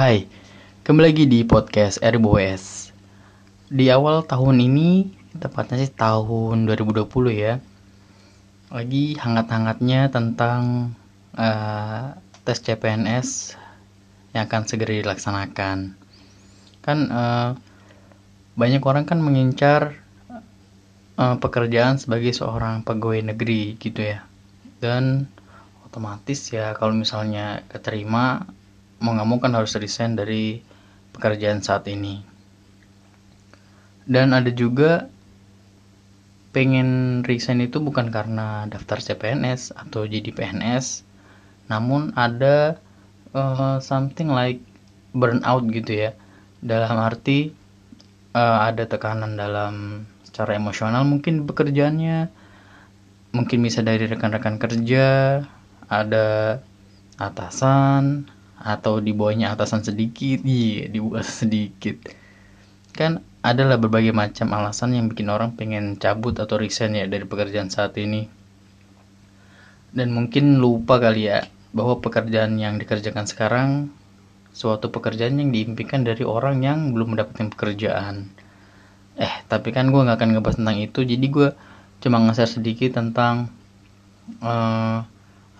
Hai, kembali lagi di podcast RBOS Di awal tahun ini, tepatnya sih tahun 2020 ya Lagi hangat-hangatnya tentang uh, tes CPNS yang akan segera dilaksanakan. Kan uh, banyak orang kan mengincar uh, pekerjaan sebagai seorang pegawai negeri gitu ya. Dan otomatis ya kalau misalnya keterima mau kan harus resign dari pekerjaan saat ini. Dan ada juga pengen resign itu bukan karena daftar CPNS atau jadi PNS namun ada uh, something like burnout gitu ya. Dalam arti uh, ada tekanan dalam secara emosional mungkin pekerjaannya mungkin bisa dari rekan-rekan kerja ada atasan atau di bawahnya atasan sedikit. Iya di bawah sedikit. Kan adalah berbagai macam alasan yang bikin orang pengen cabut atau resign ya dari pekerjaan saat ini. Dan mungkin lupa kali ya bahwa pekerjaan yang dikerjakan sekarang suatu pekerjaan yang diimpikan dari orang yang belum mendapatkan pekerjaan. Eh tapi kan gue nggak akan ngebahas tentang itu. Jadi gue cuma nge sedikit tentang uh,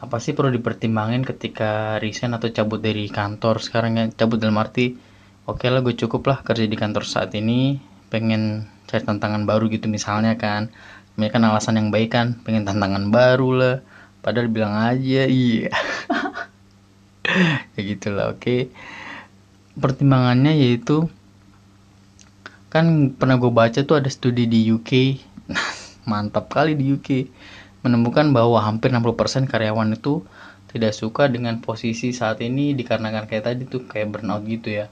apa sih perlu dipertimbangin ketika resign atau cabut dari kantor? Sekarang ya cabut dalam arti oke okay lah gue cukup lah kerja di kantor saat ini pengen cari tantangan baru gitu misalnya kan. Ini kan alasan yang baik kan pengen tantangan baru lah. Padahal bilang aja iya. Ya gitulah oke. Okay. pertimbangannya yaitu kan pernah gue baca tuh ada studi di UK mantap kali di UK menemukan bahwa hampir 60% karyawan itu tidak suka dengan posisi saat ini dikarenakan kayak tadi tuh kayak burnout gitu ya.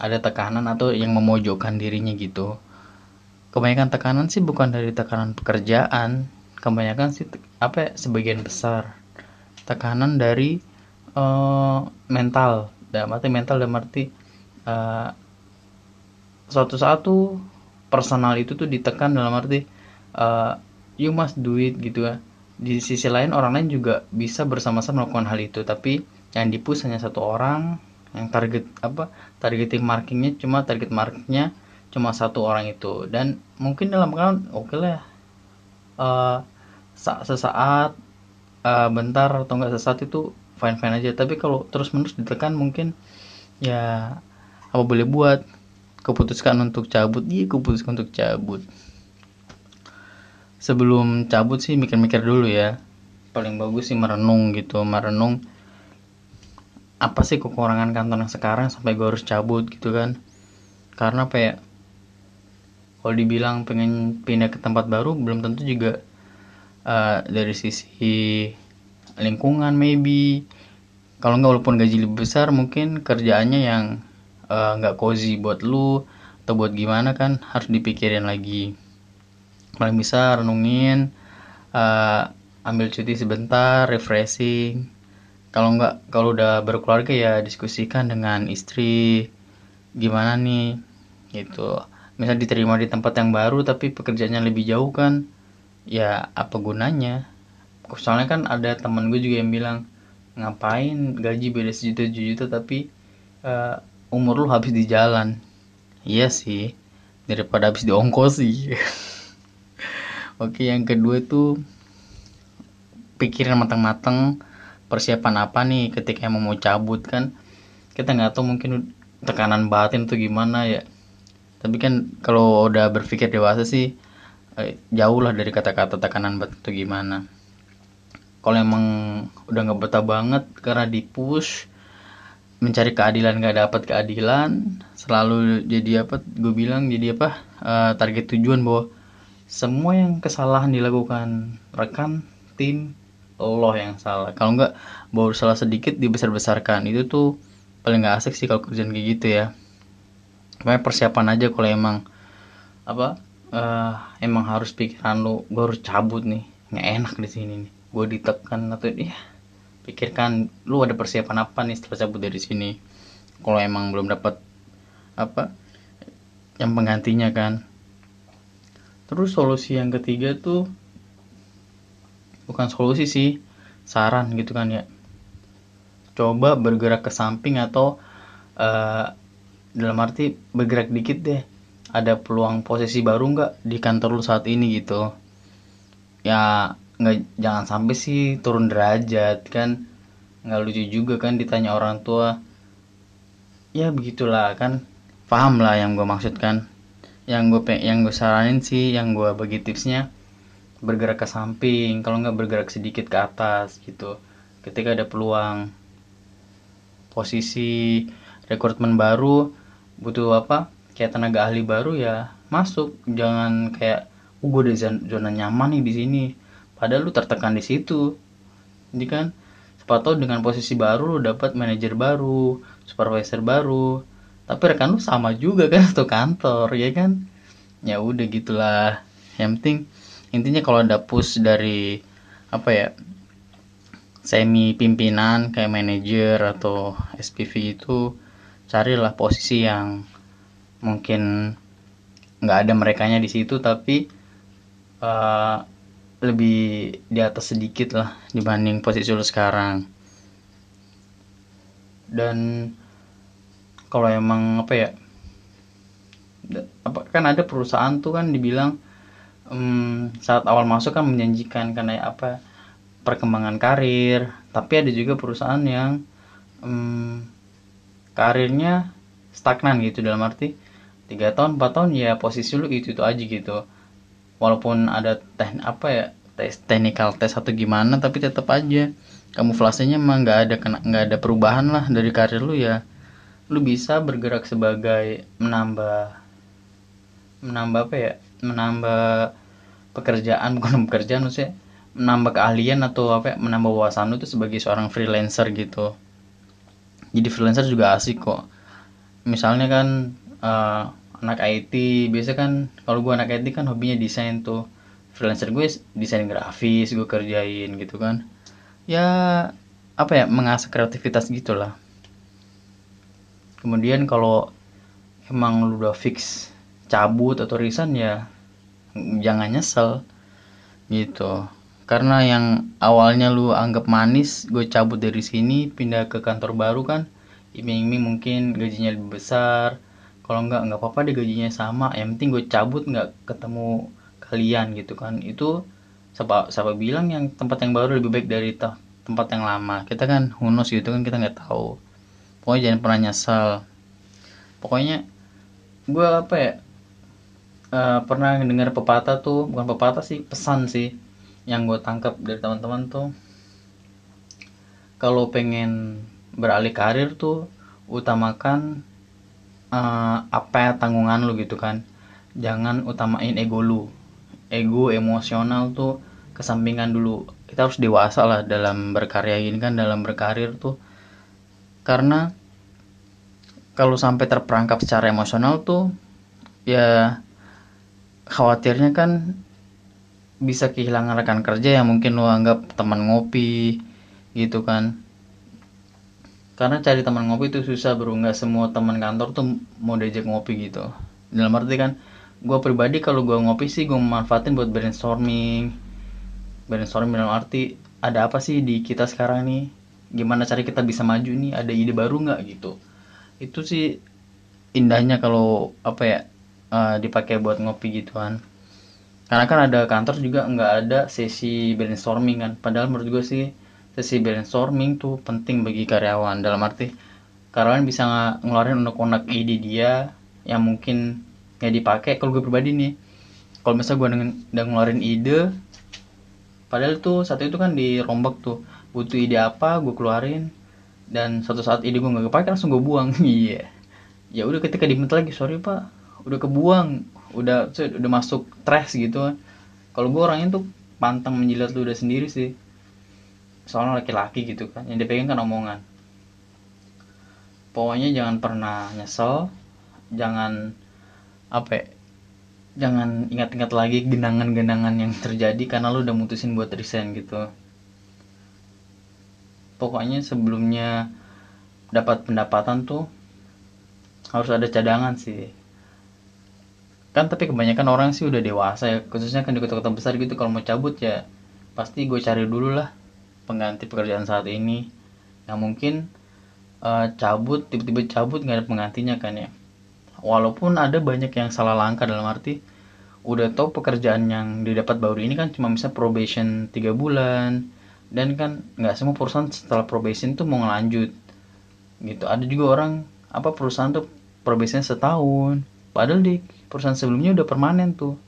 Ada tekanan atau yang memojokkan dirinya gitu. Kebanyakan tekanan sih bukan dari tekanan pekerjaan kebanyakan sih apa ya, sebagian besar. Tekanan dari uh, mental. Dalam arti mental dalam arti uh, suatu satu personal itu tuh ditekan dalam arti uh, you must do it gitu ya. Di sisi lain orang lain juga bisa bersama-sama melakukan hal itu tapi yang dipush hanya satu orang yang target apa targeting markingnya cuma target markingnya cuma satu orang itu. Dan mungkin dalam kan oke okay lah uh, sesaat uh, bentar atau enggak sesaat itu fine fine aja. Tapi kalau terus menerus ditekan mungkin ya apa boleh buat? Keputuskan untuk cabut. Iya keputuskan untuk cabut sebelum cabut sih mikir-mikir dulu ya. Paling bagus sih merenung gitu merenung apa sih kekurangan kantor yang sekarang sampai gue harus cabut gitu kan. Karena apa ya? Kalau dibilang pengen pindah ke tempat baru belum tentu juga uh, dari sisi lingkungan maybe. Kalau nggak walaupun gaji lebih besar mungkin kerjaannya yang eh, nggak uh, cozy buat lu atau buat gimana kan harus dipikirin lagi paling bisa renungin uh, ambil cuti sebentar refreshing. Kalau nggak kalau udah berkeluarga ya diskusikan dengan istri gimana nih gitu. Misal diterima di tempat yang baru tapi pekerjaannya lebih jauh kan ya apa gunanya? Soalnya kan ada teman gue juga yang bilang ngapain gaji beda sejuta juta tapi uh, umur lu habis di jalan. Iya sih daripada habis di ongkos sih Oke, yang kedua itu pikirin matang-matang persiapan apa nih ketika mau mau cabut kan? Kita nggak tahu mungkin tekanan batin tuh gimana ya. Tapi kan kalau udah berpikir dewasa sih eh, jauh lah dari kata-kata tekanan batin itu gimana. Kalau emang udah nggak betah banget karena di push mencari keadilan nggak dapat keadilan selalu jadi apa gue bilang jadi apa uh, target tujuan bahwa semua yang kesalahan dilakukan rekan tim Allah yang salah. Kalau nggak baru salah sedikit dibesar-besarkan. Itu tuh paling nggak asik sih kalau kerjaan kayak gitu ya. Makanya persiapan aja kalau emang apa uh, emang harus pikiran lu gue harus cabut nih. Nggak enak di sini nih. Gue ditekan atau ya pikirkan lu ada persiapan apa nih setelah cabut dari sini. Kalau emang belum dapat apa yang penggantinya kan Terus solusi yang ketiga tuh bukan solusi sih, saran gitu kan ya. Coba bergerak ke samping atau uh, dalam arti bergerak dikit deh. Ada peluang posisi baru nggak di kantor lu saat ini gitu? Ya nggak jangan sampai sih turun derajat kan. Nggak lucu juga kan ditanya orang tua. Ya begitulah kan. Paham lah yang gue maksudkan yang gue yang gue saranin sih yang gue bagi tipsnya bergerak ke samping kalau nggak bergerak sedikit ke atas gitu. Ketika ada peluang posisi rekrutmen baru butuh apa kayak tenaga ahli baru ya masuk. Jangan kayak uh, gue udah zona nyaman nih di sini. Padahal lu tertekan di situ. Jadi kan sepatu dengan posisi baru lu dapat manajer baru supervisor baru tapi rekan lu sama juga kan satu kantor ya kan? Ya udah gitulah. Yang penting intinya kalau ada push dari apa ya semi pimpinan kayak manajer atau SPV itu carilah posisi yang mungkin nggak ada merekanya di situ tapi uh, lebih di atas sedikit lah dibanding posisi lu sekarang. Dan kalau emang apa ya apa kan ada perusahaan tuh kan dibilang um, saat awal masuk kan menjanjikan karena apa perkembangan karir tapi ada juga perusahaan yang um, karirnya stagnan gitu dalam arti tiga tahun empat tahun ya posisi lu itu itu aja gitu. Walaupun ada teh apa ya tes technical test atau gimana tapi tetap aja kamu flasenya emang nggak ada nggak ada perubahan lah dari karir lu ya lu bisa bergerak sebagai menambah menambah apa ya? Menambah pekerjaan bukan pekerjaan maksudnya menambah keahlian atau apa ya, menambah wawasan lu tuh sebagai seorang freelancer gitu. Jadi freelancer juga asik kok. Misalnya kan uh, anak IT biasa kan kalau gue anak IT kan hobinya desain tuh. Freelancer gue desain grafis gue kerjain gitu kan. Ya apa ya? Mengasah kreativitas gitulah kemudian kalau emang lu udah fix cabut atau resign ya jangan nyesel gitu. Karena yang awalnya lu anggap manis gue cabut dari sini pindah ke kantor baru kan iming-iming mungkin gajinya lebih besar. Kalau enggak nggak apa-apa deh gajinya sama yang penting gue cabut nggak ketemu kalian gitu kan. Itu siapa siapa bilang yang tempat yang baru lebih baik dari tempat yang lama. Kita kan hunus gitu kan kita nggak tahu pokoknya jangan pernah nyesal. Pokoknya gue apa ya uh, pernah dengar pepatah tuh bukan pepatah sih pesan sih yang gue tangkap dari teman-teman tuh. Kalau pengen beralih karir tuh utamakan uh, apa ya tanggungan lu gitu kan. Jangan utamain ego lu. Ego emosional tuh kesampingan dulu. Kita harus dewasa lah dalam berkarya ini kan dalam berkarir tuh karena kalau sampai terperangkap secara emosional tuh ya khawatirnya kan bisa kehilangan rekan kerja yang mungkin lo anggap teman ngopi gitu kan. Karena cari teman ngopi itu susah bro. Nggak semua teman kantor tuh mau diajak ngopi gitu. Dalam arti kan gue pribadi kalau gue ngopi sih gue manfaatin buat brainstorming. Brainstorming dalam arti ada apa sih di kita sekarang nih gimana cara kita bisa maju nih? Ada ide baru nggak? Gitu. Itu sih indahnya kalau apa ya uh, dipakai buat ngopi gituan. Karena kan ada kantor juga nggak ada sesi brainstorming kan. Padahal menurut gue sih sesi brainstorming tuh penting bagi karyawan. Dalam arti karyawan bisa ngeluarin unek-unek ide dia yang mungkin nggak dipakai. Kalau gue pribadi nih kalau misalnya gue udah ngeluarin ide padahal tuh satu itu kan dirombak tuh butuh ide apa gue keluarin. Dan suatu saat ide gue nggak kepake langsung gue buang. Iya. Ya udah ketika diminta lagi sorry pak udah kebuang udah udah masuk trash gitu. Kalau gue orangnya tuh pantang menjilat lu udah sendiri sih. Soalnya laki-laki gitu kan yang dipegang kan omongan. Pokoknya jangan pernah nyesel jangan apa ya, jangan ingat-ingat lagi genangan-genangan yang terjadi karena lu udah mutusin buat resign gitu pokoknya sebelumnya dapat pendapatan tuh harus ada cadangan sih. Kan tapi kebanyakan orang sih udah dewasa ya. Khususnya kan di kota-kota besar gitu kalau mau cabut ya pasti gue cari dulu lah pengganti pekerjaan saat ini. Yang mungkin uh, cabut tiba-tiba cabut nggak ada penggantinya kan ya. Walaupun ada banyak yang salah langkah dalam arti udah tahu pekerjaan yang didapat baru ini kan cuma bisa probation tiga bulan dan kan nggak semua perusahaan setelah probation tuh mau ngelanjut. Gitu. Ada juga orang apa perusahaan tuh probation setahun. Padahal di perusahaan sebelumnya udah permanen tuh.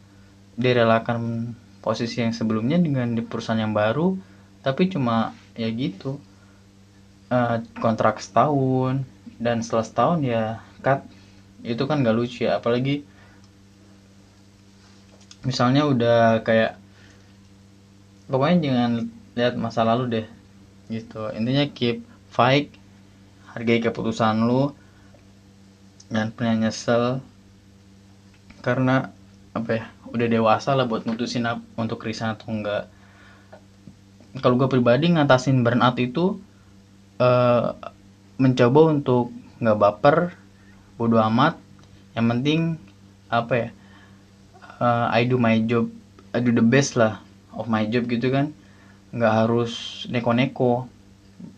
Direlakan posisi yang sebelumnya dengan di perusahaan yang baru tapi cuma ya gitu. Uh, kontrak setahun. Dan setelah setahun ya cut. Itu kan gak lucu ya. Apalagi misalnya udah kayak pokoknya jangan lihat masa lalu deh. Gitu. Intinya keep fight hargai keputusan lu jangan pernah nyesel. Karena apa ya udah dewasa lah buat mutusin untuk resign atau enggak. Kalau gue pribadi ngatasin burnout itu uh, mencoba untuk nggak baper bodo amat. Yang penting apa ya uh, I do my job I do the best lah of my job gitu kan nggak harus neko-neko.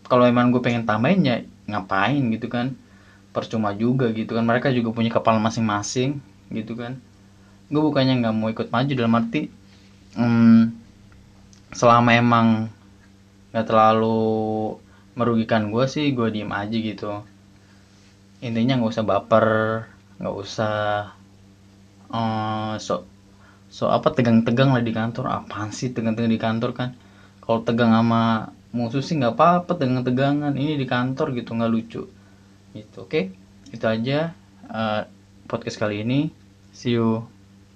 Kalau emang gue pengen tambahin ya ngapain gitu kan. Percuma juga gitu kan. Mereka juga punya kepala masing-masing gitu kan. Gue bukannya nggak mau ikut maju dalam arti hmm, selama emang nggak terlalu merugikan gue sih gue diem aja gitu. Intinya nggak usah baper nggak usah uh, so so apa tegang-tegang lah di kantor. Apaan sih tegang-tegang di kantor kan kalau tegang sama musuh sih nggak apa-apa tegang-tegangan. Ini di kantor gitu nggak lucu. Gitu oke? Okay? itu aja uh, podcast kali ini. See you